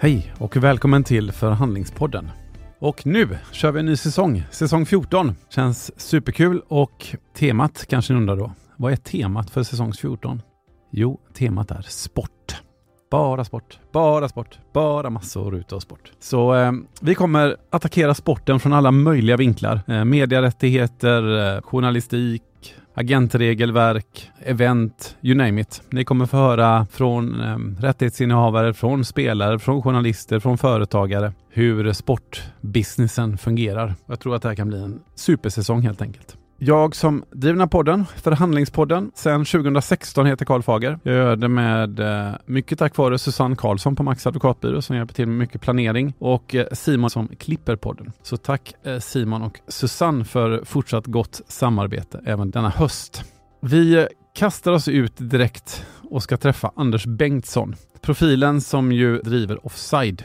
Hej och välkommen till Förhandlingspodden. Och nu kör vi en ny säsong, säsong 14. Känns superkul och temat kanske ni undrar då. Vad är temat för säsong 14? Jo, temat är sport. Bara sport, bara sport, bara massor utav sport. Så eh, vi kommer attackera sporten från alla möjliga vinklar. Eh, medierättigheter, eh, journalistik, agentregelverk, event, you name it. Ni kommer få höra från eh, rättighetsinnehavare, från spelare, från journalister, från företagare hur sportbusinessen fungerar. Jag tror att det här kan bli en supersäsong helt enkelt. Jag som driver den här podden, Förhandlingspodden, sedan 2016 heter Karl Fager. Jag gör det med eh, mycket tack vare Susanne Karlsson på Max Advokatbyrå som hjälper till med mycket planering och eh, Simon som klipper podden. Så tack eh, Simon och Susanne för fortsatt gott samarbete även denna höst. Vi kastar oss ut direkt och ska träffa Anders Bengtsson. Profilen som ju driver Offside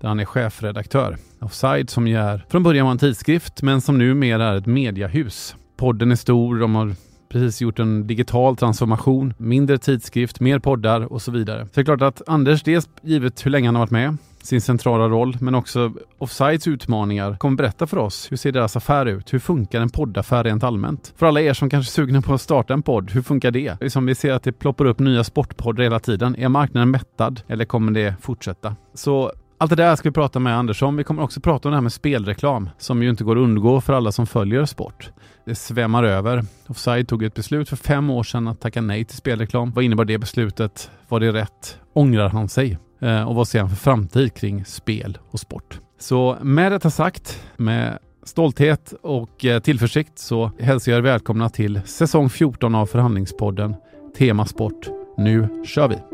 där han är chefredaktör. Offside som ju är från början var en tidskrift men som numera är ett mediahus. Podden är stor, de har precis gjort en digital transformation, mindre tidskrift, mer poddar och så vidare. Så det är klart att Anders, dels givet hur länge han har varit med, sin centrala roll, men också Offsides utmaningar kommer berätta för oss hur ser deras affär ut? Hur funkar en poddaffär rent allmänt? För alla er som kanske är sugna på att starta en podd, hur funkar det? Liksom vi ser att det ploppar upp nya sportpoddar hela tiden. Är marknaden mättad eller kommer det fortsätta? Så allt det där ska vi prata med Anders om. Vi kommer också prata om det här med spelreklam som ju inte går att undgå för alla som följer sport. Det svämmar över. Offside tog ett beslut för fem år sedan att tacka nej till spelreklam. Vad innebar det beslutet? Var det rätt? Ångrar han sig? Eh, och vad ser han för framtid kring spel och sport? Så med detta sagt, med stolthet och eh, tillförsikt så hälsar jag er välkomna till säsong 14 av Förhandlingspodden Tema Sport. Nu kör vi!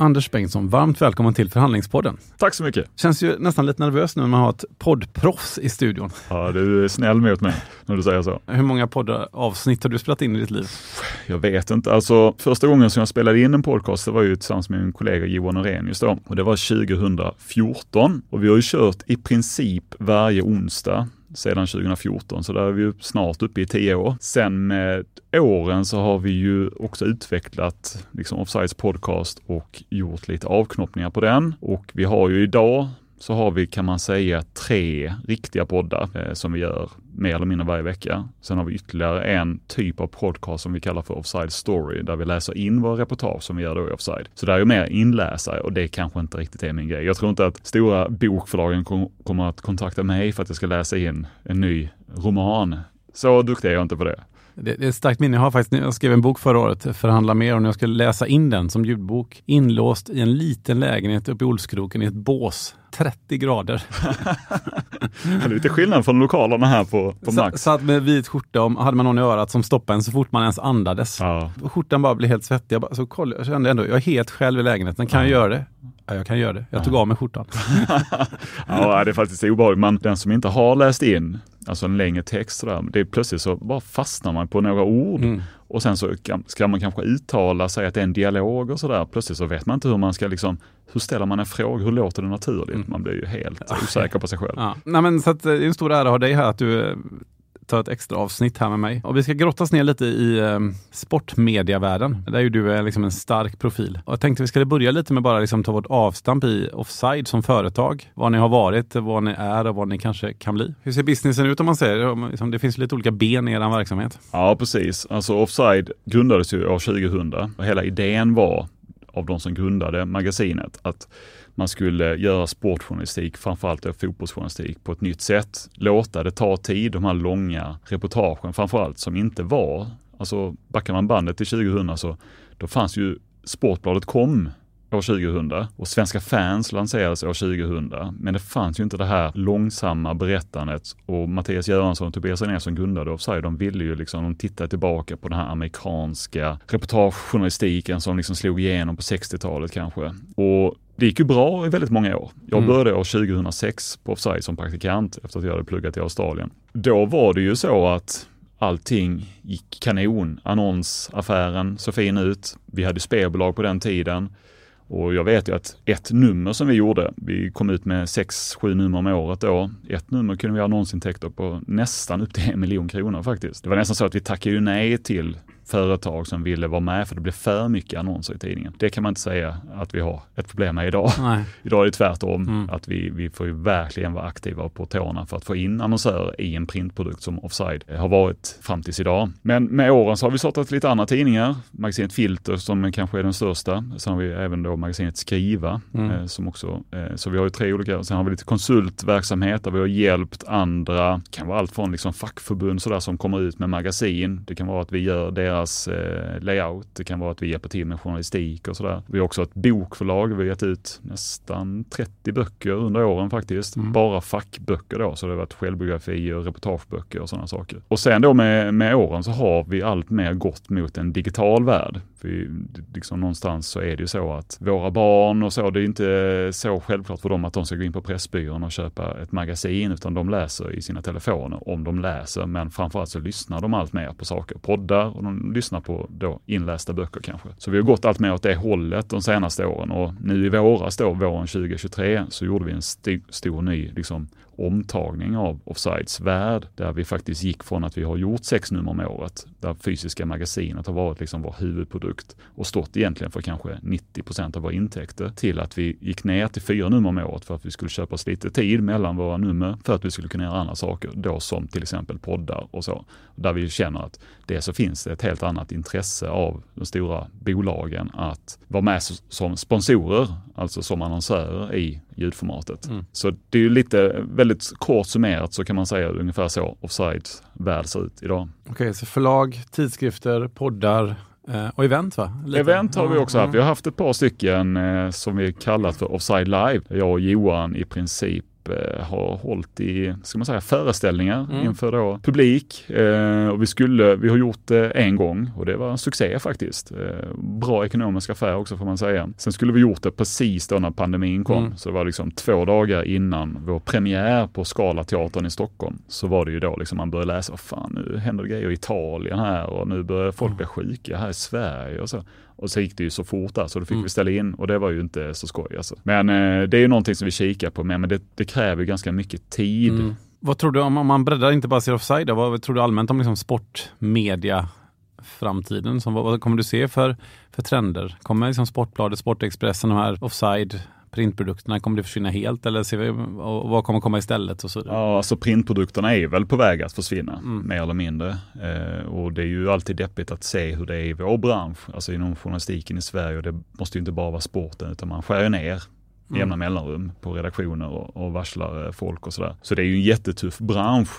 Anders Bengtsson, varmt välkommen till Förhandlingspodden. Tack så mycket. Känns ju nästan lite nervös nu när man har ett poddproffs i studion. Ja, du är snäll mot mig när du säger så. Hur många poddavsnitt har du spelat in i ditt liv? Jag vet inte. Alltså, första gången som jag spelade in en podcast, det var ju tillsammans med min kollega Johan Orenius då. Och det var 2014. Och vi har ju kört i princip varje onsdag sedan 2014, så där är vi ju snart uppe i tio år. Sen med åren så har vi ju också utvecklat liksom Offsides podcast och gjort lite avknoppningar på den. Och vi har ju idag så har vi kan man säga tre riktiga poddar eh, som vi gör mer eller mindre varje vecka. Sen har vi ytterligare en typ av podcast som vi kallar för Offside Story där vi läser in våra reportage som vi gör då i Offside. Så det är ju mer inläsare och det kanske inte riktigt är min grej. Jag tror inte att stora bokförlagen kom, kommer att kontakta mig för att jag ska läsa in en ny roman. Så duktig är jag inte på det. Det, det är ett starkt minne. Jag har faktiskt, jag skrev en bok förra året, Förhandla mer, och när jag skulle läsa in den som ljudbok, inlåst i en liten lägenhet uppe i Olskroken i ett bås 30 grader. det är lite skillnad från lokalerna här på, på Max. Satt med vit skjorta och hade man någon i örat som stoppade en så fort man ens andades. Ja. Skjortan bara blev helt svettig. Jag, bara, så koll, jag kände ändå, jag är helt själv i lägenheten. Kan ja. jag göra det? Ja, jag kan göra det. Jag tog av mig skjortan. ja, det är faktiskt obehagligt. Men den som inte har läst in alltså en längre text sådär, det är plötsligt så bara fastnar man på några ord. Mm. Och sen så ska man kanske uttala sig att det är en dialog och sådär. Plötsligt så vet man inte hur man ska liksom, hur ställer man en fråga? Hur låter det naturligt? Mm. Man blir ju helt osäker på sig själv. Ja. Nej, men så att, det är en stor ära att ha dig här, att du eh, ta ett extra avsnitt här med mig. Och vi ska grottas ner lite i eh, sportmediavärlden. Där är du är liksom en stark profil. Och jag tänkte vi skulle börja lite med bara liksom ta vårt avstamp i Offside som företag. Vad ni har varit, vad ni är och vad ni kanske kan bli. Hur ser businessen ut om man säger? Liksom det finns lite olika ben i er verksamhet. Ja, precis. Alltså Offside grundades ju år 2000 och hela idén var av de som grundade magasinet att man skulle göra sportjournalistik, framförallt då fotbollsjournalistik, på ett nytt sätt. Låta det ta tid, de här långa reportagen framförallt, som inte var, alltså backar man bandet till 2000 så då fanns ju Sportbladet kom år 2000 och Svenska fans lanserades år 2000. Men det fanns ju inte det här långsamma berättandet och Mattias Göransson och Tobias René som grundade Offside, de ville ju liksom, de tittade tillbaka på den här amerikanska reportagejournalistiken som liksom slog igenom på 60-talet kanske. Och det gick ju bra i väldigt många år. Jag mm. började år 2006 på Offside som praktikant efter att jag hade pluggat i Australien. Då var det ju så att allting gick kanon. Annonsaffären såg fin ut. Vi hade spelbolag på den tiden. Och jag vet ju att ett nummer som vi gjorde, vi kom ut med sex, sju nummer om året då. Ett nummer kunde vi ha annonsintäkter på nästan upp till en miljon kronor faktiskt. Det var nästan så att vi tackade ju nej till företag som ville vara med för det blev för mycket annonser i tidningen. Det kan man inte säga att vi har ett problem med idag. Nej. Idag är det tvärtom, mm. att vi, vi får ju verkligen vara aktiva på tårna för att få in annonsörer i en printprodukt som Offside har varit fram tills idag. Men med åren så har vi startat lite andra tidningar, magasinet Filter som kanske är den största. Sen har vi även då magasinet Skriva mm. eh, som också, eh, så vi har ju tre olika, sen har vi lite konsultverksamhet där vi har hjälpt andra, det kan vara allt från liksom fackförbund sådär som kommer ut med magasin. Det kan vara att vi gör deras eh, layout, det kan vara att vi hjälper till med journalistik och sådär. Vi har också ett bokförlag, vi har gett ut nästan 30 böcker under åren faktiskt. Mm. Bara fackböcker då, så det har varit självbiografier, reportageböcker och sådana saker. Och sen då med, med åren så har vi allt mer gått mot en digital värld. För liksom någonstans så är det ju så att våra barn och så, det är inte så självklart för dem att de ska gå in på Pressbyrån och köpa ett magasin, utan de läser i sina telefoner om de läser. Men framförallt så lyssnar de allt mer på saker, poddar och de lyssnar på då inlästa böcker kanske. Så vi har gått allt mer åt det hållet de senaste åren och nu i våras då, våren 2023, så gjorde vi en st stor ny liksom, omtagning av Offsides värld där vi faktiskt gick från att vi har gjort sex nummer om året där fysiska magasinet har varit liksom vår huvudprodukt och stått egentligen för kanske 90 procent av våra intäkter till att vi gick ner till fyra nummer om året för att vi skulle köpa oss lite tid mellan våra nummer för att vi skulle kunna göra andra saker då som till exempel poddar och så. Där vi känner att det så finns det ett helt annat intresse av de stora bolagen att vara med som sponsorer, alltså som annonsörer i ljudformatet. Mm. Så det är ju lite, väldigt kort summerat så kan man säga ungefär så Offsides värld ser ut idag. Okej, okay, så förlag, tidskrifter, poddar, eh, och event va? Lite. Event har vi också haft. Vi har haft ett par stycken eh, som vi kallat för Offside Live. Jag och Johan i princip har hållit i, ska man säga, föreställningar mm. inför då publik. Eh, och vi skulle, vi har gjort det en gång och det var en succé faktiskt. Eh, bra ekonomisk affär också får man säga. Sen skulle vi gjort det precis då när pandemin kom. Mm. Så det var liksom två dagar innan vår premiär på Scalateatern i Stockholm. Så var det ju då liksom man började läsa, fan nu händer det grejer i Italien här och nu börjar folk bli sjuka här i Sverige och så. Och så gick det ju så fort där så då fick mm. vi ställa in och det var ju inte så skoj alltså. Men eh, det är ju någonting som vi kikar på med, men det, det kräver ganska mycket tid. Mm. Vad tror du, om man breddar inte bara ser offside, vad tror du allmänt om liksom sportmedia framtiden? Som, vad, vad kommer du se för, för trender? Kommer liksom Sportbladet, Sportexpressen, de här offside printprodukterna, kommer det försvinna helt eller vi, och vad kommer komma istället? Och så Ja, alltså printprodukterna är väl på väg att försvinna, mm. mer eller mindre. Eh, och det är ju alltid deppigt att se hur det är i vår bransch, alltså inom journalistiken i Sverige. Och det måste ju inte bara vara sporten, utan man skär ner mm. jämna mellanrum på redaktioner och, och varslar eh, folk och sådär. Så det är ju en jättetuff bransch.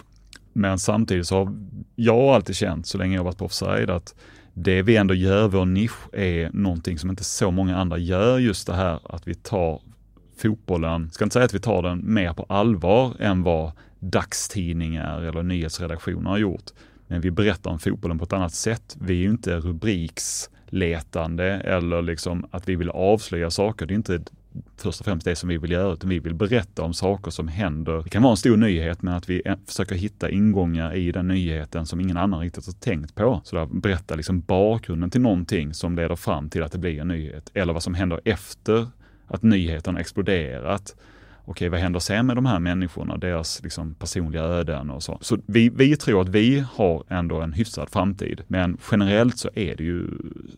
Men samtidigt så har jag alltid känt, så länge jag varit på offside, att det vi ändå gör, vår nisch, är någonting som inte så många andra gör. Just det här att vi tar fotbollen, ska inte säga att vi tar den mer på allvar än vad dagstidningar eller nyhetsredaktioner har gjort. Men vi berättar om fotbollen på ett annat sätt. Vi är ju inte rubriksletande eller liksom att vi vill avslöja saker. Det är inte först och främst det som vi vill göra, utan vi vill berätta om saker som händer. Det kan vara en stor nyhet, men att vi försöker hitta ingångar i den nyheten som ingen annan riktigt har tänkt på. Så där, berätta liksom bakgrunden till någonting som leder fram till att det blir en nyhet, eller vad som händer efter att nyheten har exploderat okej, vad händer sen med de här människorna, deras liksom, personliga öden och så. Så vi, vi tror att vi har ändå en hyfsad framtid. Men generellt så är det ju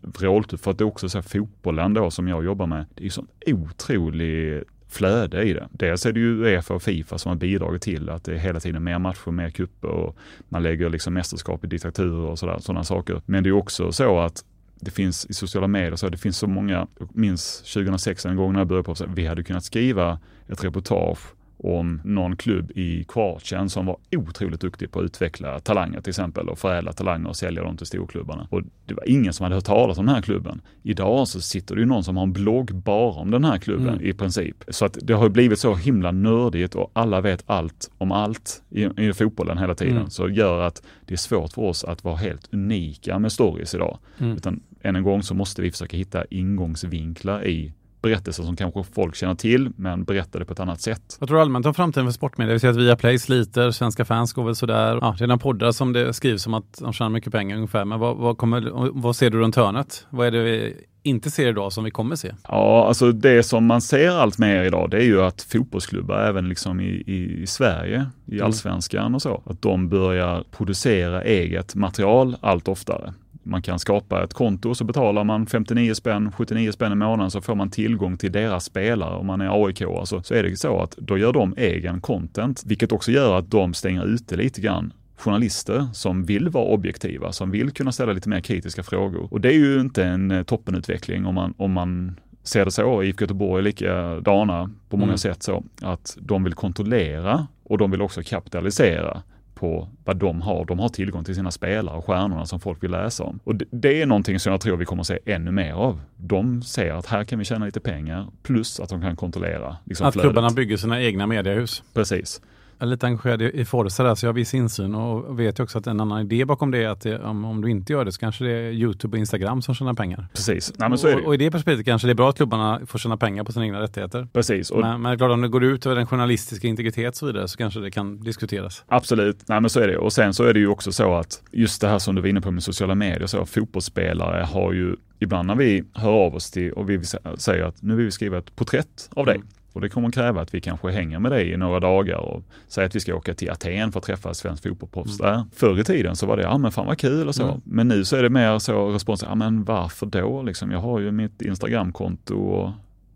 vråltufft, för att det är också så här, fotbollen då som jag jobbar med, det är ju sånt otroligt flöde i det. Dels är det ju Uefa och Fifa som har bidragit till att det är hela tiden mer matcher, mer kupper och man lägger liksom mästerskap i diktaturer och sådana saker. Men det är också så att det finns i sociala medier, så det finns så många, jag minns 2006 en gång när jag började på, så vi hade kunnat skriva ett reportage om någon klubb i Kroatien som var otroligt duktig på att utveckla talanger till exempel och förädla talanger och sälja dem till storklubbarna. Och det var ingen som hade hört talas om den här klubben. Idag så sitter det ju någon som har en blogg bara om den här klubben mm. i princip. Så att det har blivit så himla nördigt och alla vet allt om allt i, i fotbollen hela tiden. Mm. Så gör att det är svårt för oss att vara helt unika med stories idag. Mm. Utan än en gång så måste vi försöka hitta ingångsvinklar i berättelser som kanske folk känner till, men berättade på ett annat sätt. Vad tror du allmänt om framtiden för sportmedia? Vi ser att Viaplay sliter, svenska fans går väl sådär. Ja, redan poddar som det skrivs om att de tjänar mycket pengar ungefär, men vad, vad, kommer, vad ser du runt hörnet? Vad är det vi inte ser idag som vi kommer se? Ja, alltså det som man ser allt mer idag, det är ju att fotbollsklubbar, även liksom i, i Sverige, i mm. allsvenskan och så, att de börjar producera eget material allt oftare man kan skapa ett konto så betalar man 59 spänn, 79 spänn i månaden så får man tillgång till deras spelare. Om man är AIK alltså, så är det så att då gör de egen content, vilket också gör att de stänger ute lite grann journalister som vill vara objektiva, som vill kunna ställa lite mer kritiska frågor. Och det är ju inte en eh, toppenutveckling om man, om man ser det så. IFK Göteborg är likadana på många mm. sätt så att de vill kontrollera och de vill också kapitalisera på vad de har. De har tillgång till sina spelare och stjärnorna som folk vill läsa om. Och det är någonting som jag tror vi kommer att se ännu mer av. De ser att här kan vi tjäna lite pengar plus att de kan kontrollera. Liksom att flödet. klubbarna bygger sina egna mediehus. Precis är lite engagerad i Forza där, så jag har viss insyn och vet också att en annan idé bakom det är att det, om, om, du inte gör det så kanske det är YouTube och Instagram som tjänar pengar. Precis. Nej, men så är det. Och, och i det perspektivet kanske det är bra att klubbarna får tjäna pengar på sina egna rättigheter. Precis. Och men, men klart, om det går ut över den journalistiska integritet och så vidare så kanske det kan diskuteras. Absolut. Nej, men så är det. Och sen så är det ju också så att just det här som du var inne på med sociala medier, så fotbollsspelare har ju ibland när vi hör av oss till och vi säger att nu vill vi skriva ett porträtt av dig. Mm och det kommer kräva att vi kanske hänger med dig i några dagar och säger att vi ska åka till Aten för att träffa svensk fotbollsproffs mm. där. Förr i tiden så var det, ja men fan vad kul och så. Mm. Men nu så är det mer så respons, ja men varför då liksom? Jag har ju mitt Instagramkonto och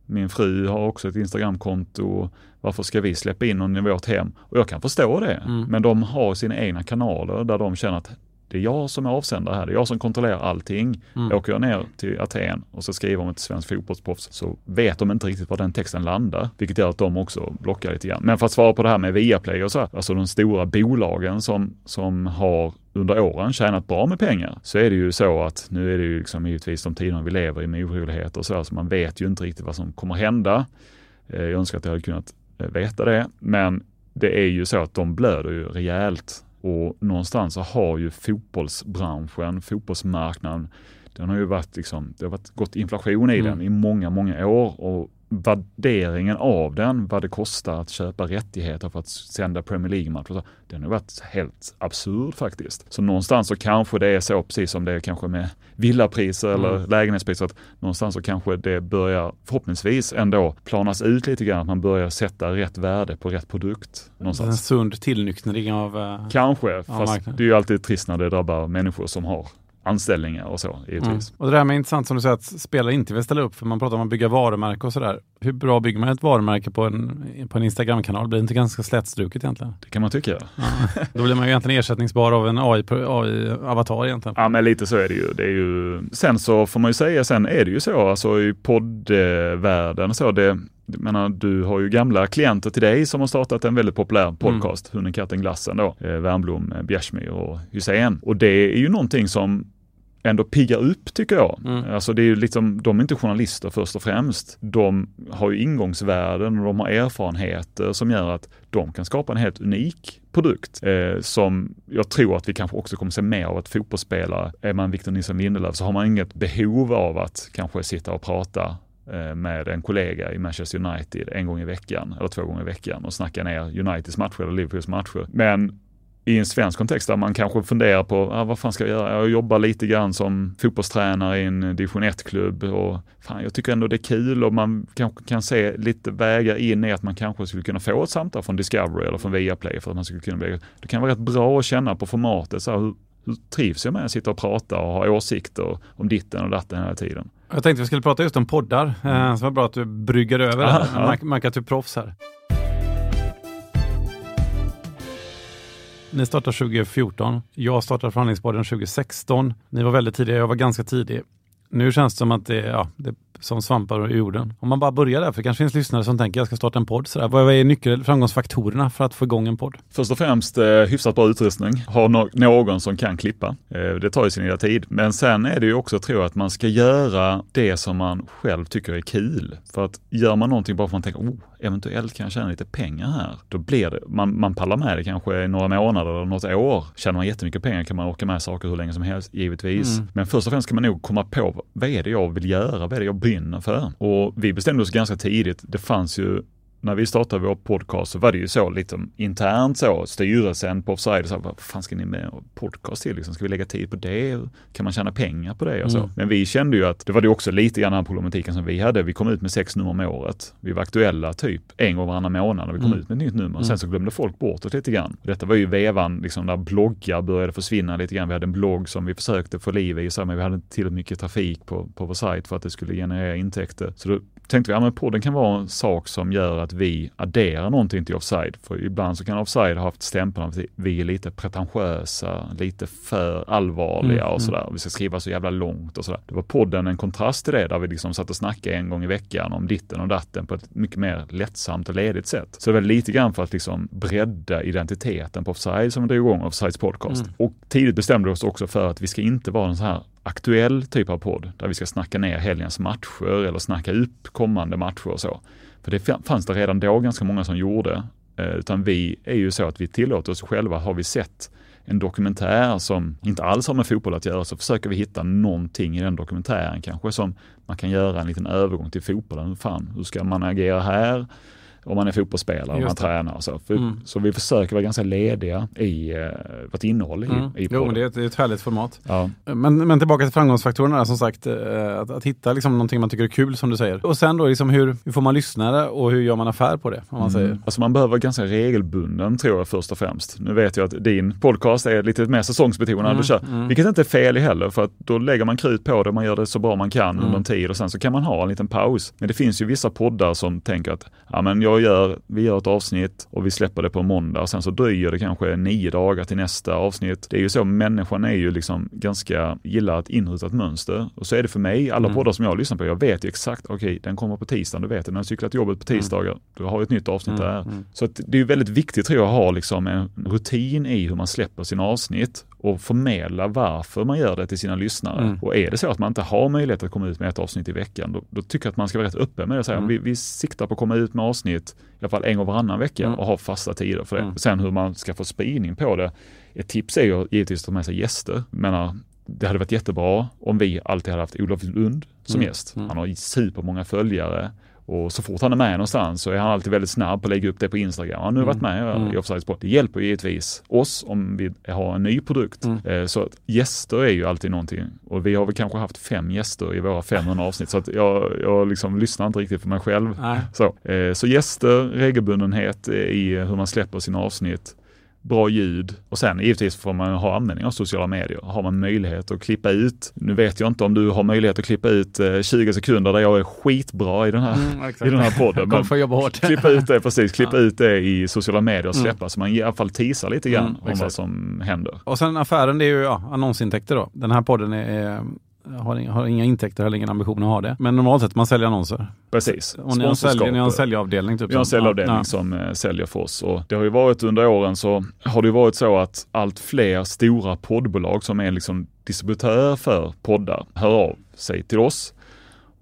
min fru har också ett Instagramkonto. Varför ska vi släppa in någon i vårt hem? Och jag kan förstå det. Mm. Men de har sina egna kanaler där de känner att det är jag som är avsändare här, det är jag som kontrollerar allting. Mm. Åker jag ner till Aten och så skriver om ett svenskt fotbollsproffs så vet de inte riktigt var den texten landar, vilket gör att de också blockar lite grann. Men för att svara på det här med Viaplay och så, här, alltså de stora bolagen som, som har under åren tjänat bra med pengar så är det ju så att nu är det ju liksom givetvis de tiderna vi lever i med oroligheter och så, så man vet ju inte riktigt vad som kommer hända. Eh, jag önskar att jag hade kunnat eh, veta det, men det är ju så att de blöder ju rejält och någonstans så har ju fotbollsbranschen, fotbollsmarknaden, den har ju varit liksom, det har varit gått inflation i mm. den i många, många år och värderingen av den, vad det kostar att köpa rättigheter för att sända Premier League-matcher, den har varit helt absurd faktiskt. Så någonstans så kanske det är så, precis som det är kanske med villapriser mm. eller lägenhetspriser, att någonstans så kanske det börjar förhoppningsvis ändå planas ut lite grann, att man börjar sätta rätt värde på rätt produkt. Någonstans. En sund tillnyktring av uh, Kanske, fast det är ju alltid trist när det drabbar människor som har anställningar och så givetvis. Mm. Och det där med intressant som du säger att spelare inte vill ställa upp för man pratar om att bygga varumärke och sådär. Hur bra bygger man ett varumärke på en, på en Instagram-kanal? Blir det inte ganska slätstruket egentligen? Det kan man tycka. Ja. Då blir man ju egentligen ersättningsbar av en AI-avatar AI egentligen. Ja men lite så är det ju. det är ju. Sen så får man ju säga, sen är det ju så alltså i poddvärlden så det jag menar, du har ju gamla klienter till dig som har startat en väldigt populär podcast, mm. Hunden, katten, glassen då. Eh, Värmblom, Bjärsmyr och Hussein. Och det är ju någonting som ändå piggar upp tycker jag. Mm. Alltså det är ju liksom, de är inte journalister först och främst. De har ju ingångsvärden och de har erfarenheter som gör att de kan skapa en helt unik produkt eh, som jag tror att vi kanske också kommer se mer av att fotbollsspelare, är man Victor Nilsson Lindelöf så har man inget behov av att kanske sitta och prata eh, med en kollega i Manchester United en gång i veckan eller två gånger i veckan och snacka ner Uniteds matcher eller Liverpools matcher. Men i en svensk kontext där man kanske funderar på ah, vad fan ska jag göra? Jag jobbar lite grann som fotbollstränare i en division 1-klubb och fan, jag tycker ändå det är kul och man kanske kan se lite vägar in i att man kanske skulle kunna få ett samtal från Discovery eller från Viaplay för att man skulle kunna bli, det kan vara rätt bra att känna på formatet, så här, hur, hur trivs jag med att sitta och prata och ha åsikter om ditten och datten hela tiden? Jag tänkte vi skulle prata just om poddar, mm. så det var bra att du bryggar över det. Man märker att du är proffs här. Ni startade 2014. Jag startade förhandlingsborden 2016. Ni var väldigt tidiga, jag var ganska tidig. Nu känns det som att det, ja, det som svampar i jorden. Om man bara börjar där, för det kanske finns lyssnare som tänker jag ska starta en podd. Sådär. Vad är nyckel, framgångsfaktorerna för att få igång en podd? Först och främst eh, hyfsat bra utrustning. Ha no någon som kan klippa. Eh, det tar ju sin lilla tid. Men sen är det ju också, tror jag, att man ska göra det som man själv tycker är kul. För att gör man någonting bara för att man tänker, oh, eventuellt kan jag tjäna lite pengar här. Då blir det, man, man pallar med det kanske i några månader eller något år. Tjänar man jättemycket pengar kan man orka med saker hur länge som helst, givetvis. Mm. Men först och främst ska man nog komma på, vad är det jag vill göra? Vad är det jag brinner för? Och vi bestämde oss ganska tidigt. Det fanns ju när vi startade vår podcast så var det ju så lite internt så, styrelsen på Offside sa, vad fan ska ni med podcast till liksom? Ska vi lägga tid på det? Kan man tjäna pengar på det och så? Mm. Men vi kände ju att det var det också lite grann den problematiken som vi hade. Vi kom ut med sex nummer om året. Vi var aktuella typ en gång varannan månad när vi kom mm. ut med ett nytt nummer. Mm. Sen så glömde folk bort det lite grann. Detta var ju vevan liksom där bloggar började försvinna lite grann. Vi hade en blogg som vi försökte få liv i, så, men vi hade inte tillräckligt mycket trafik på, på vår sajt för att det skulle generera intäkter. Så då tänkte vi, ja men podden kan vara en sak som gör att vi adderar någonting till offside. För ibland så kan offside ha haft stämpeln att vi är lite pretentiösa, lite för allvarliga mm, och mm. sådär. Vi ska skriva så jävla långt och sådär. Det var podden en kontrast till det, där vi liksom satt och snackade en gång i veckan om ditten och datten på ett mycket mer lättsamt och ledigt sätt. Så det var lite grann för att liksom bredda identiteten på offside som vi drog igång Offsides podcast. Mm. Och tidigt bestämde vi oss också för att vi ska inte vara en sån här aktuell typ av podd där vi ska snacka ner helgens matcher eller snacka upp kommande matcher och så. För det fanns det redan då ganska många som gjorde. Eh, utan vi är ju så att vi tillåter oss själva, har vi sett en dokumentär som inte alls har med fotboll att göra så försöker vi hitta någonting i den dokumentären kanske som man kan göra en liten övergång till fotbollen. Fan, hur ska man agera här? Om man är fotbollsspelare, om man tränar och så. För, mm. Så vi försöker vara ganska lediga i uh, vårt innehåll i, mm. i Jo, det är, ett, det är ett härligt format. Ja. Men, men tillbaka till framgångsfaktorerna, som sagt, uh, att, att, hitta liksom någonting man tycker är kul som du säger. Och sen då, liksom hur, hur får man lyssnare och hur gör man affär på det? Om man, mm. säger. Alltså man behöver vara ganska regelbunden tror jag först och främst. Nu vet jag att din podcast är lite mer säsongsbetonad, mm. du kör, mm. vilket inte är fel heller för att då lägger man krut på det, man gör det så bra man kan under mm. en tid och sen så kan man ha en liten paus. Men det finns ju vissa poddar som tänker att ja, men jag gör, vi gör ett avsnitt och vi släpper det på måndag och sen så dröjer det kanske nio dagar till nästa avsnitt. Det är ju så, människan är ju liksom ganska, gillar ett inrutat mönster. Och så är det för mig, alla mm. poddar som jag lyssnar på, jag vet ju exakt, okej okay, den kommer på tisdagen, du vet det, när jag cyklar till jobbet på mm. tisdagar, mm. då har jag ett nytt avsnitt mm. där. Mm. Så det är väldigt viktigt tror jag att ha liksom en rutin i hur man släpper sina avsnitt och förmedla varför man gör det till sina lyssnare. Mm. Och är det så att man inte har möjlighet att komma ut med ett avsnitt i veckan, då, då tycker jag att man ska vara rätt öppen med det. mm. vi, vi siktar på att komma ut med avsnitt i alla fall en gång varannan vecka mm. och ha fasta tider för det. Mm. Sen hur man ska få spridning på det. Ett tips är ju givetvis att ta med sig gäster. menar, det hade varit jättebra om vi alltid hade haft Olof Lund som mm. gäst. Mm. Han har supermånga följare. Och så fort han är med någonstans så är han alltid väldigt snabb på att lägga upp det på Instagram. Han har nu varit mm. med mm. i Offsides Det hjälper givetvis oss om vi har en ny produkt. Mm. Eh, så gäster är ju alltid någonting. Och vi har väl kanske haft fem gäster i våra 500 avsnitt. Så att jag, jag liksom lyssnar inte riktigt på mig själv. Så, eh, så gäster, regelbundenhet i hur man släpper sina avsnitt bra ljud och sen givetvis får man ha användning av sociala medier. Har man möjlighet att klippa ut, nu vet jag inte om du har möjlighet att klippa ut eh, 20 sekunder där jag är skitbra i den här, mm, i den här podden. Men få jobba hårt. klippa ut det, precis, klippa ja. ut det i sociala medier och mm. släppa mm. så man i alla fall teasar lite grann mm, om vad som händer. Och sen affären, det är ju ja, annonsintäkter då. Den här podden är har, inga, har inga intäkter eller ingen ambition att ha det. Men normalt sett man säljer annonser. Precis. Och ni har, sälj, ni har en säljavdelning? Typ vi har en säljavdelning ja. som äh, säljer för oss. Och det har ju varit under åren så har det varit så att allt fler stora poddbolag som är liksom distributör för poddar hör av sig till oss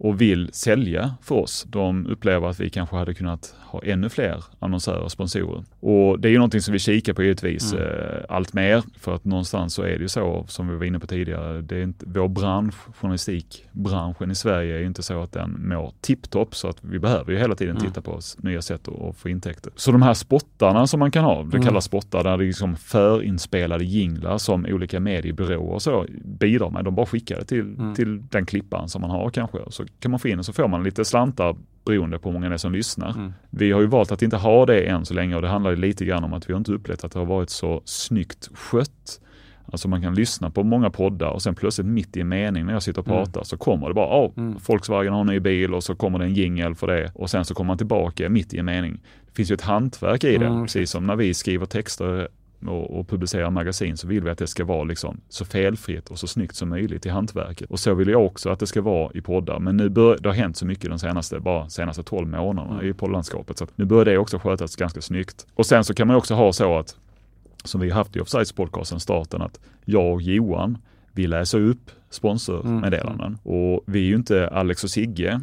och vill sälja för oss. De upplever att vi kanske hade kunnat ha ännu fler annonsörer och sponsorer. Och det är ju någonting som vi kikar på givetvis mm. eh, allt mer för att någonstans så är det ju så som vi var inne på tidigare. Det är inte, vår bransch, journalistikbranschen i Sverige är ju inte så att den mår tipptopp så att vi behöver ju hela tiden mm. titta på nya sätt att få intäkter. Så de här spottarna som man kan ha, det mm. kallas spottar, där det är liksom förinspelade jinglar som olika mediebyråer så bidrar med. De bara skickar det till, mm. till den klippan som man har kanske. Så kan man få in och så får man lite slantar beroende på hur många det är som lyssnar. Mm. Vi har ju valt att inte ha det än så länge och det handlar lite grann om att vi har inte upplevt att det har varit så snyggt skött. Alltså man kan lyssna på många poddar och sen plötsligt mitt i en mening när jag sitter och mm. pratar mm. så kommer det bara, oh, mm. Volkswagen har en ny bil och så kommer det en jingel för det och sen så kommer man tillbaka mitt i en mening. Det finns ju ett hantverk i det, mm. precis som när vi skriver texter och, och publicerar magasin så vill vi att det ska vara liksom så felfritt och så snyggt som möjligt i hantverket. Och så vill jag också att det ska vara i poddar. Men nu bör, det har hänt så mycket de senaste, bara senaste 12 månaderna mm. i poddlandskapet. Så nu bör det också skötas ganska snyggt. Och sen så kan man också ha så att, som vi har haft i Offsides podcasten, starten, att jag och Johan, vi läser upp sponsormeddelanden. Mm. Och vi är ju inte Alex och Sigge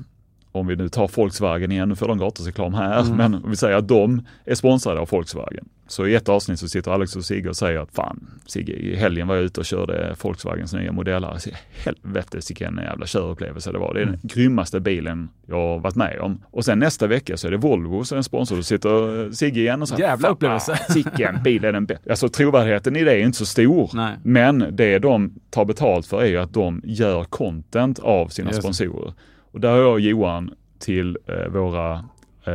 om vi nu tar Volkswagen igen, nu får de gratis reklam här, Mm. men om vi säger att de är sponsrade av Volkswagen. Så i ett avsnitt så sitter Alex och Sigge och säger att fan Sigge, i helgen var jag ute och körde Volkswagens nya modeller. Helvete vilken jävla körupplevelse det var. Det är den Mm. grymmaste bilen jag har varit med om. Och sen nästa vecka så är det Volvo som är sponsor. Då sitter Sigge igen och säger Jävla "Fan, upplevelse." Vilken bil är den bästa? Alltså trovärdigheten i det är inte så stor. Nej. Men det de tar betalt för är ju att de gör content av sina Just sponsorer. Och där har jag och Johan till eh, våra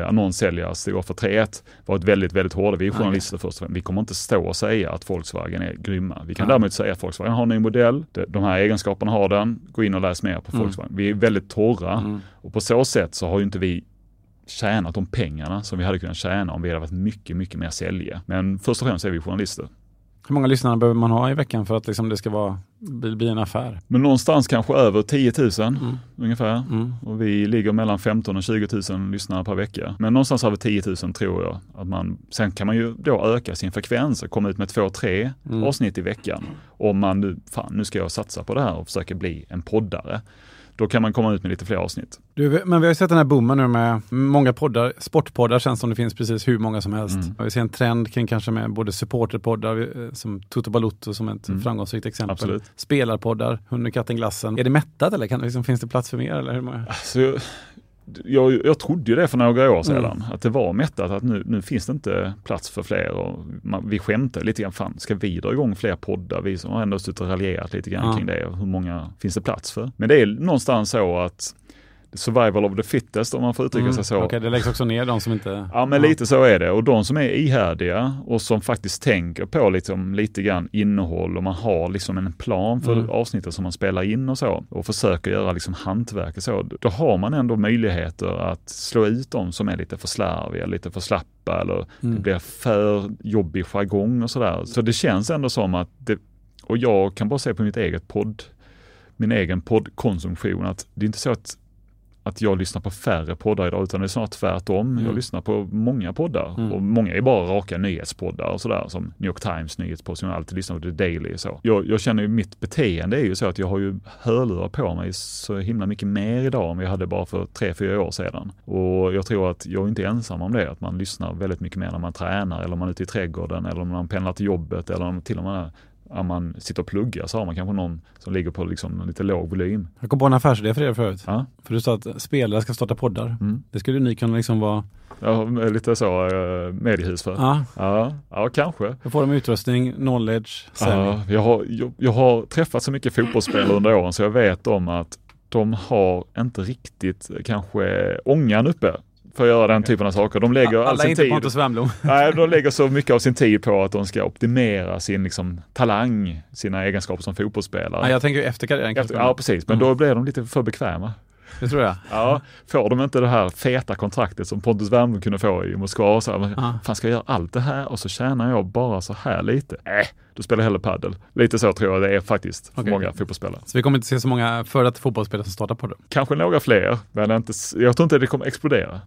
eh, annonssäljare Stora för 3.1 varit väldigt, väldigt hårda. Vi är journalister först och främst. Vi kommer inte stå och säga att Volkswagen är grymma. Vi kan Ja. däremot säga att Volkswagen har en ny modell. De, här egenskaperna har den. Gå in och läs mer på Mm. Volkswagen. Vi är väldigt torra Mm. och på så sätt så har ju inte vi tjänat de pengarna som vi hade kunnat tjäna om vi hade varit mycket, mycket mer sälja. Men först och främst är vi journalister. Hur många lyssnare behöver man ha i veckan för att liksom det ska vara, bli, bli en affär? Men någonstans kanske över 10 000 Mm. ungefär. Mm. Och vi ligger mellan 15 och 20 000 lyssnare per vecka. Men någonstans över 10 000 tror jag. Att man, sen kan man ju då öka sin frekvens och komma ut med två, tre Mm. avsnitt i veckan. Om man nu, fan nu ska jag satsa på det här och försöka bli en poddare. Då kan man komma ut med lite fler avsnitt. Du, men vi har ju sett den här boomen nu med många poddar. Sportpoddar känns som det finns precis hur många som helst. Mm. Och Vi ser en trend kring kanske med både supporterpoddar eh, som Toto Balutto som ett Mm. framgångsrikt exempel. Absolut. Spelarpoddar, Hunden, katten, glassen. Är det mättat eller kan, liksom, finns det plats för mer? Eller hur många? Alltså, jag, jag, trodde ju det för några år sedan, Mm. att det var mättat, att nu, nu finns det inte plats för fler. Och man, vi skämtade lite grann, fan ska vi dra igång fler poddar? Vi som har ändå suttit och raljerat lite grann Ja. kring det, hur många finns det plats för? Men det är någonstans så att survival of the fittest om man får uttrycka sig så. Mm. Okej, det läggs också ner de som inte... Ja men lite så är det och de som är ihärdiga och som faktiskt tänker på liksom lite grann innehåll och man har liksom en plan för Mm. avsnitten som man spelar in och så och försöker göra liksom hantverk och så. Då har man ändå möjligheter att slå ut de som är lite för slarviga, lite för slappa eller Mm. det blir för jobbig jargong och sådär. Så det känns ändå som att det, och jag kan bara se på mitt eget podd, min egen poddkonsumtion att det är inte så att att jag lyssnar på färre poddar idag utan det är snart tvärtom. Mm. Jag lyssnar på många poddar Mm. och många är bara raka nyhetspoddar och sådär som New York Times nyhetspodd som jag alltid lyssnar på, The Daily och så. Jag, jag känner ju mitt beteende är ju så att jag har ju hörlurar på mig så himla mycket mer idag än jag hade bara för tre, fyra år sedan. Och jag tror att jag är inte ensam om det, att man lyssnar väldigt mycket mer när man tränar eller om man är ute i trädgården eller om man pendlar till jobbet eller om till och med om man sitter och pluggar så har man kanske någon som ligger på liksom en lite låg volym. Jag kom på en affärsidé för er förut. Ja. För du sa att spelare ska starta poddar. Mm. Det skulle ni kunna liksom vara... Ja, lite så uh, mediehus för. Ja, Ja, ja kanske. då får de utrustning, knowledge, sälj. Ja, jag, har, jag, jag har träffat så mycket fotbollsspelare under åren så jag vet om att de har inte riktigt kanske ångan uppe för att göra den typen av saker. De lägger all Alla är sin inte tid. Pontus Wernbloom. Nej, de lägger så mycket av sin tid på att de ska optimera sin liksom, talang, sina egenskaper som fotbollsspelare. Nej, jag tänker efter karriären. Efter, ja, precis. Men Mm. då blir de lite för bekväma. Det tror jag. Ja, får de inte det här feta kontraktet som Pontus Wernbloom kunde få i Moskva så här, Ja. fan ska jag göra allt det här och så tjänar jag bara så här lite? Äh, då spelar jag hellre padel. Lite så tror jag det är faktiskt för Okej. många fotbollsspelare. Så vi kommer inte se så många före detta fotbollsspelare som startar poddar. Kanske några fler, men inte, jag tror inte det kommer explodera.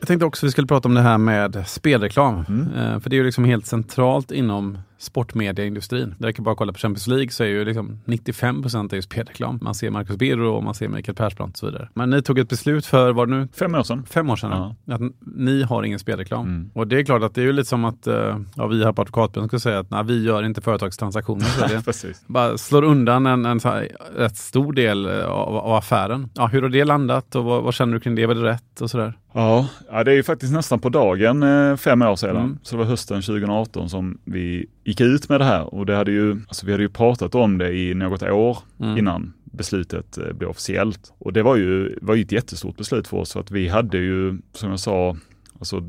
Jag tänkte också vi skulle prata om det här med spelreklam. Mm. Eh, för det är ju liksom helt centralt inom sportmediaindustrin. Det räcker bara att kolla på Champions League så är ju liksom 95 procent är ju spelreklam. Man ser Marcus Birro och man ser Mikael Persbrandt och så vidare. Men ni tog ett beslut för, var det nu, Fem år sedan. fem år sedan? Att n- ni har ingen spelreklam. Mm. Och det är klart att det är ju lite som att eh, ja, vi här på Advokatbyrån skulle säga att nej, vi gör inte företagstransaktioner. Så det Precis. bara slår undan en, en här, rätt stor del eh, av, av affären. Ja, hur har det landat och vad, vad känner du kring det? Var det rätt och sådär? Ja, ja, det är ju faktiskt nästan på dagen eh, fem år sedan. Mm. Så det var hösten 2018 som vi gick ut med det här och det hade ju, alltså vi hade ju pratat om det i något år Mm. innan beslutet eh, blev officiellt. Och det var ju, var ju ett jättestort beslut för oss för att vi hade ju, som jag sa, alltså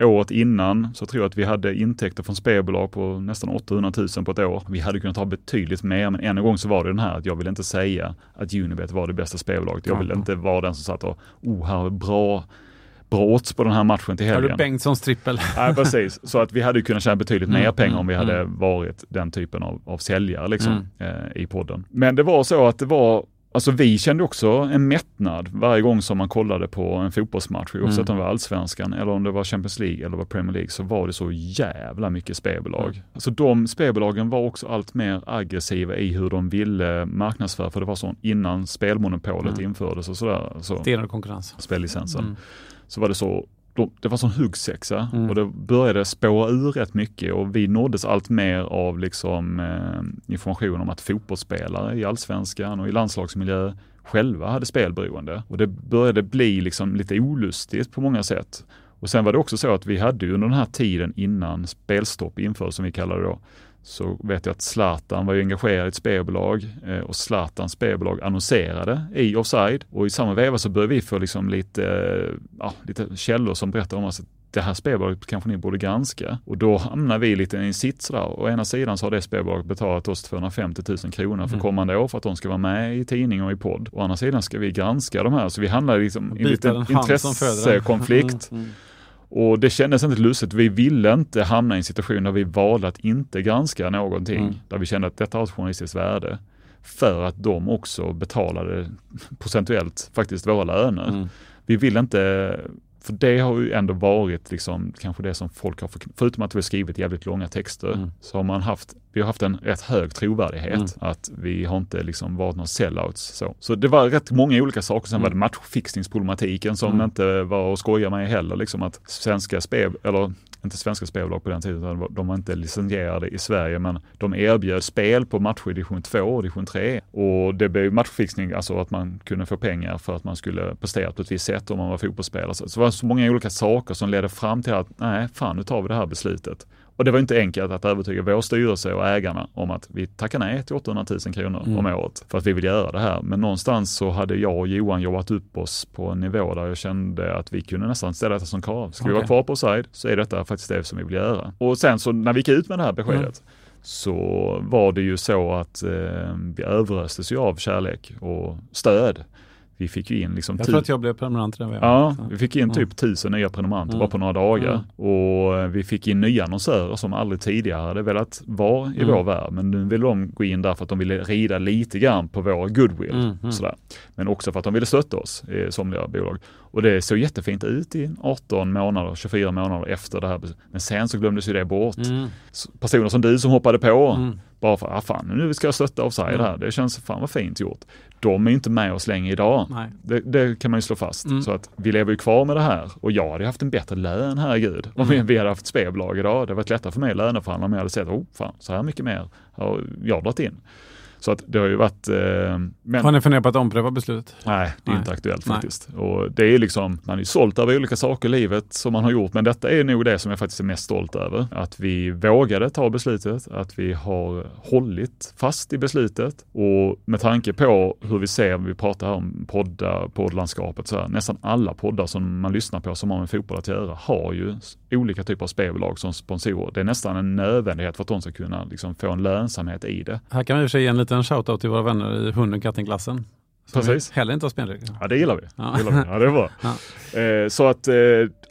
året innan så tror jag att vi hade intäkter från spelbolag på nästan 800 000 på ett år. Vi hade kunnat ha betydligt mer, men än en gång så var det den här att jag ville inte säga att Unibet var det bästa spelbolaget. Jag ville inte vara den som satt och, oh, här är bra odds på den här matchen till Har helgen. du Bengtssons trippel? Nej, precis. Så att vi hade kunnat tjäna betydligt Mm, mer pengar mm, om vi hade mm. varit den typen av, av säljare liksom, Mm. eh, i podden. Men det var så att det var Alltså vi kände också en mättnad varje gång som man kollade på en fotbollsmatch, oavsett mm. om det var allsvenskan eller om det var Champions League eller var Premier League, så var det så jävla mycket spelbolag. Mm. Alltså de spelbolagen var också allt mer aggressiva i hur de ville marknadsföra, för det var så innan spelmonopolet mm. infördes och sådär. Så, Stenhård konkurrens. Spellicensen. Mm. Så var det så det var sån huggsexa mm. och det började spåra ur rätt mycket och vi nåddes allt mer av liksom, eh, information om att fotbollsspelare i allsvenskan och i landslagsmiljö själva hade spelberoende. Och det började bli liksom lite olustigt på många sätt. Och sen var det också så att vi hade under den här tiden innan spelstopp infördes, som vi kallar det då, så vet jag att Zlatan var engagerad i ett spelbolag eh, och Zlatans spelbolag annonserade i Offside och i samma veva så började vi få liksom lite, eh, ja, lite källor som berättar om oss att det här spelbolaget kanske ni borde granska. Och då hamnar vi lite i en sits där. Å ena sidan så har det spelbolaget betalat oss 250 000 kronor för mm. kommande år för att de ska vara med i tidning och i podd. Å andra sidan ska vi granska de här, så vi hamnar liksom i en liten intressekonflikt. Och det kändes inte lustigt. Vi ville inte hamna i en situation där vi valde att inte granska någonting. Mm. Där vi kände att detta har ett journalistiskt värde. För att de också betalade procentuellt faktiskt våra löner. Mm. Vi vill inte för det har ju ändå varit liksom kanske det som folk har, förutom att vi har skrivit jävligt långa texter, mm. så har man haft, vi har haft en rätt hög trovärdighet. Mm. Att vi har inte liksom varit några sellouts. Så. så det var rätt många olika saker. Sen mm. var det matchfixningsproblematiken som mm. inte var att skoja med heller. Liksom att svenska spel, eller inte svenska spelbolag på den tiden, de var inte licensierade i Sverige, men de erbjöd spel på matcher i division 2 och division 3. Och det blev matchfixning, alltså att man kunde få pengar för att man skulle prestera på ett visst sätt om man var fotbollsspelare. Så det var så många olika saker som ledde fram till att, nej, fan nu tar vi det här beslutet. Och det var inte enkelt att övertyga vår styrelse och ägarna om att vi tackar nej till 800 000 kronor mm. om året för att vi vill göra det här. Men någonstans så hade jag och Johan jobbat upp oss på en nivå där jag kände att vi kunde nästan ställa detta som krav. Ska okay. vi vara kvar på side så är detta faktiskt det som vi vill göra. Och sen så när vi gick ut med det här beskedet mm så var det ju så att eh, vi överöstes ju av kärlek och stöd vi fick ju in liksom... Jag tror att jag blev prenumerant den Ja, vi fick in typ tusen nya prenumeranter bara på några dagar. Och vi fick in nya annonsörer som aldrig tidigare hade velat vara i mm. vår värld. Men nu vill de gå in där för att de ville rida lite grann på vår goodwill. Mm. Mm. Sådär. Men också för att de ville stötta oss, i somliga bolag. Och det såg jättefint ut i 18 månader, 24 månader efter det här. Men sen så glömdes ju det bort. Mm. Personer som du som hoppade på mm. Bara för, ah, fan nu ska jag stötta offside mm. här. Det känns fan vad fint gjort. De är inte med oss längre idag. Det, det, kan man ju slå fast. Mm. Så att vi lever ju kvar med det här. Och jag hade haft en bättre lön, herregud. Om mm. vi hade haft spelbolag idag. Det hade varit lättare för mig att löneförhandla om jag hade sett, oh fan, så här mycket mer har jag dragit in. Så att det har ju varit... Eh, men... Har ni funderat på att ompröva beslutet? Nej, det är Nej. inte aktuellt faktiskt. Nej. Och det är liksom, man är ju stolt över olika saker i livet som man har gjort, men detta är nog det som jag faktiskt är mest stolt över. Att vi vågade ta beslutet, att vi har hållit fast i beslutet och med tanke på hur vi ser, vi pratar här om poddar, poddlandskapet, så här, nästan alla poddar som man lyssnar på som har med fotboll att göra har ju olika typer av spelbolag som sponsorer. Det är nästan en nödvändighet för att de ska kunna liksom få en lönsamhet i det. Här kan man ju säga en liten shoutout till våra vänner i hunden katten-klassen. Precis. Heller inte har spelregler. Ja, det gillar vi. Ja. Det, gillar vi. Ja, det är bra. Ja. Eh, så att, eh,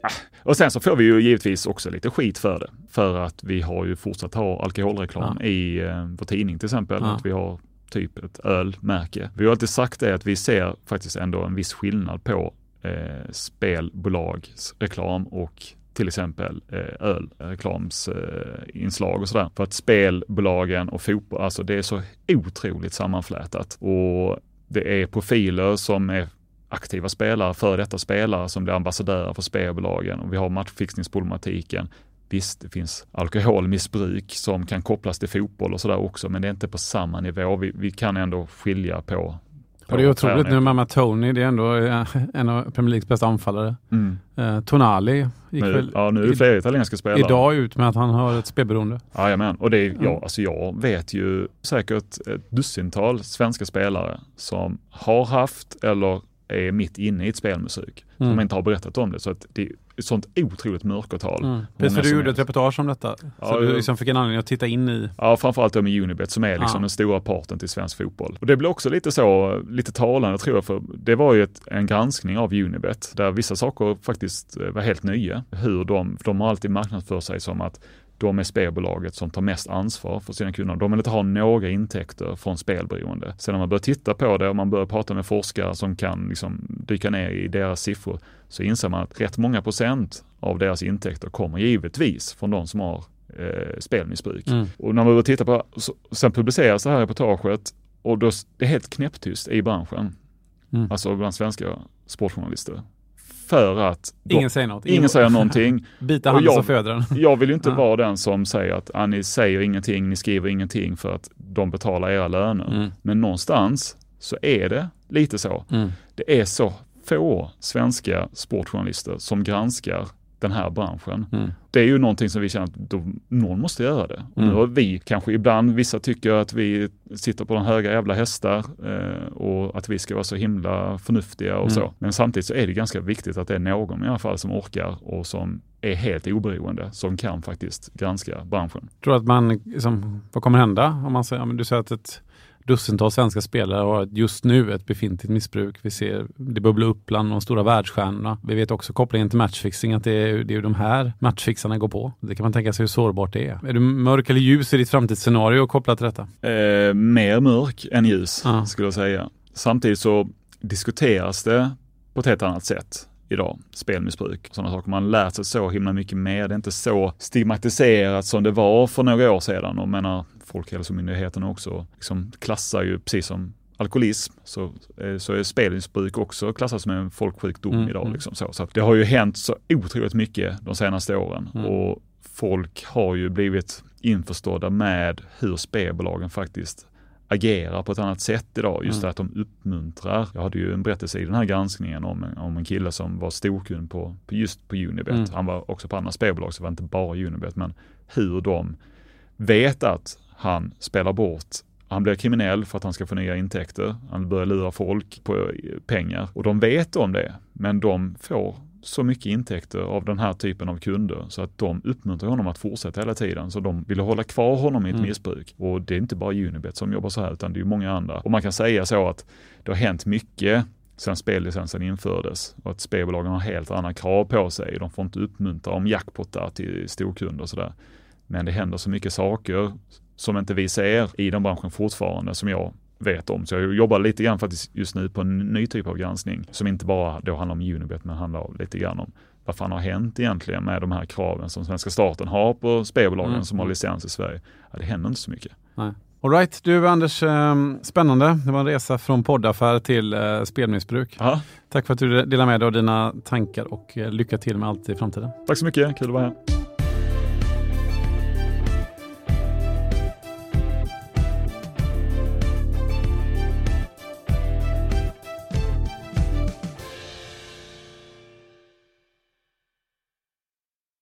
ah. och sen så får vi ju givetvis också lite skit för det. För att vi har ju fortsatt ha alkoholreklam ja. i eh, vår tidning till exempel. Att vi har typ ett ölmärke. Vi har alltid sagt det att vi ser faktiskt ändå en viss skillnad på eh, spelbolags reklam och till exempel eh, ölreklamsinslag eh, och sådär. För att spelbolagen och fotboll, alltså det är så otroligt sammanflätat. Och det är profiler som är aktiva spelare, före detta spelare som blir ambassadörer för spelbolagen och vi har matchfixningsproblematiken. Visst, det finns alkoholmissbruk som kan kopplas till fotboll och sådär också, men det är inte på samma nivå. Vi, vi kan ändå skilja på och det är otroligt nu med Tony, det är ändå eh, en av Premier Leagues bästa anfallare. Mm. Eh, Tonali gick nu, väl ja, nu är det fler italienska spelare. Idag ut med att han har ett spelberoende. Jajamän, och det är, ja, alltså jag vet ju säkert ett dussintal svenska spelare som har haft eller är mitt inne i ett spelmusik. Mm. Som inte har berättat om det. Så att det är ett sånt otroligt mörkertal. Mm. Precis, för du gjorde ett reportage om detta. Ja, så du liksom fick en anledning att titta in i... Ja, framförallt då med Unibet som är liksom ja. den stora parten till svensk fotboll. Och det blir också lite så, lite talande tror jag, för det var ju ett, en granskning av Unibet där vissa saker faktiskt var helt nya. Hur de, för de har alltid marknadsfört sig som att de är spelbolaget som tar mest ansvar för sina kunder. De vill inte ha några intäkter från spelberoende. Sen när man börjar titta på det och man börjar prata med forskare som kan liksom dyka ner i deras siffror så inser man att rätt många procent av deras intäkter kommer givetvis från de som har eh, spelmissbruk. Mm. Och när man börjar titta på, så, sen publiceras det här reportaget och då, det är helt knäpptyst i branschen. Mm. Alltså bland svenska sportjournalister för att de, ingen säger något. Ingen, ingen säger någonting. Bita handen så föder den. jag vill ju inte ja. vara den som säger att ah, ni säger ingenting, ni skriver ingenting för att de betalar era löner. Mm. Men någonstans så är det lite så. Mm. Det är så få svenska sportjournalister som granskar den här branschen. Mm. Det är ju någonting som vi känner att då, någon måste göra det. Och mm. nu har vi kanske ibland, vissa tycker att vi sitter på de höga jävla hästar eh, och att vi ska vara så himla förnuftiga och mm. så. Men samtidigt så är det ganska viktigt att det är någon i alla fall som orkar och som är helt oberoende, som kan faktiskt granska branschen. Tror att man, liksom, vad kommer hända om man säger, du säger att ett dussintals svenska spelare har just nu ett befintligt missbruk. Vi ser det bubbla upp bland de stora världsstjärnorna. Vi vet också kopplingen till matchfixing, att det är, det är de här matchfixarna går på. Det kan man tänka sig hur sårbart det är. Är du mörk eller ljus i ditt framtidsscenario kopplat till detta? Eh, mer mörk än ljus ah. skulle jag säga. Samtidigt så diskuteras det på ett helt annat sätt idag, spelmissbruk. Sådana saker. Man lär sig så himla mycket mer. Det är inte så stigmatiserat som det var för några år sedan. Och menar, Folkhälsomyndigheten också liksom klassar ju, precis som alkoholism, så, eh, så är spelmissbruk också klassat som en folksjukdom mm, idag. Mm. Liksom så. så det har ju hänt så otroligt mycket de senaste åren mm. och folk har ju blivit införstådda med hur spelbolagen faktiskt agerar på ett annat sätt idag. Just mm. att de uppmuntrar. Jag hade ju en berättelse i den här granskningen om, om en kille som var storkund på, på just på Unibet. Mm. Han var också på andra spelbolag, så det var inte bara Unibet, men hur de vet att han spelar bort han blir kriminell för att han ska få nya intäkter. Han börjar lura folk på pengar och de vet om det, men de får så mycket intäkter av den här typen av kunder så att de uppmuntrar honom att fortsätta hela tiden. Så de vill hålla kvar honom i ett mm. missbruk. Och det är inte bara Unibet som jobbar så här utan det är många andra. Och man kan säga så att det har hänt mycket sedan spellicensen infördes och att spelbolagen har helt andra krav på sig. De får inte uppmuntra om jackpottar till storkunder och sådär. Men det händer så mycket saker som inte vi ser i den branschen fortfarande som jag vet om. Så jag jobbar lite grann faktiskt just nu på en ny typ av granskning som inte bara då handlar om Unibet men handlar lite grann om vad fan har hänt egentligen med de här kraven som svenska staten har på spelbolagen mm. som har licens i Sverige? Ja, det händer inte så mycket. Nej. All right. Du Anders, ehm, spännande. Det var en resa från poddaffär till eh, spelmissbruk. Aha. Tack för att du delade med dig av dina tankar och eh, lycka till med allt i framtiden. Tack så mycket, kul att vara här.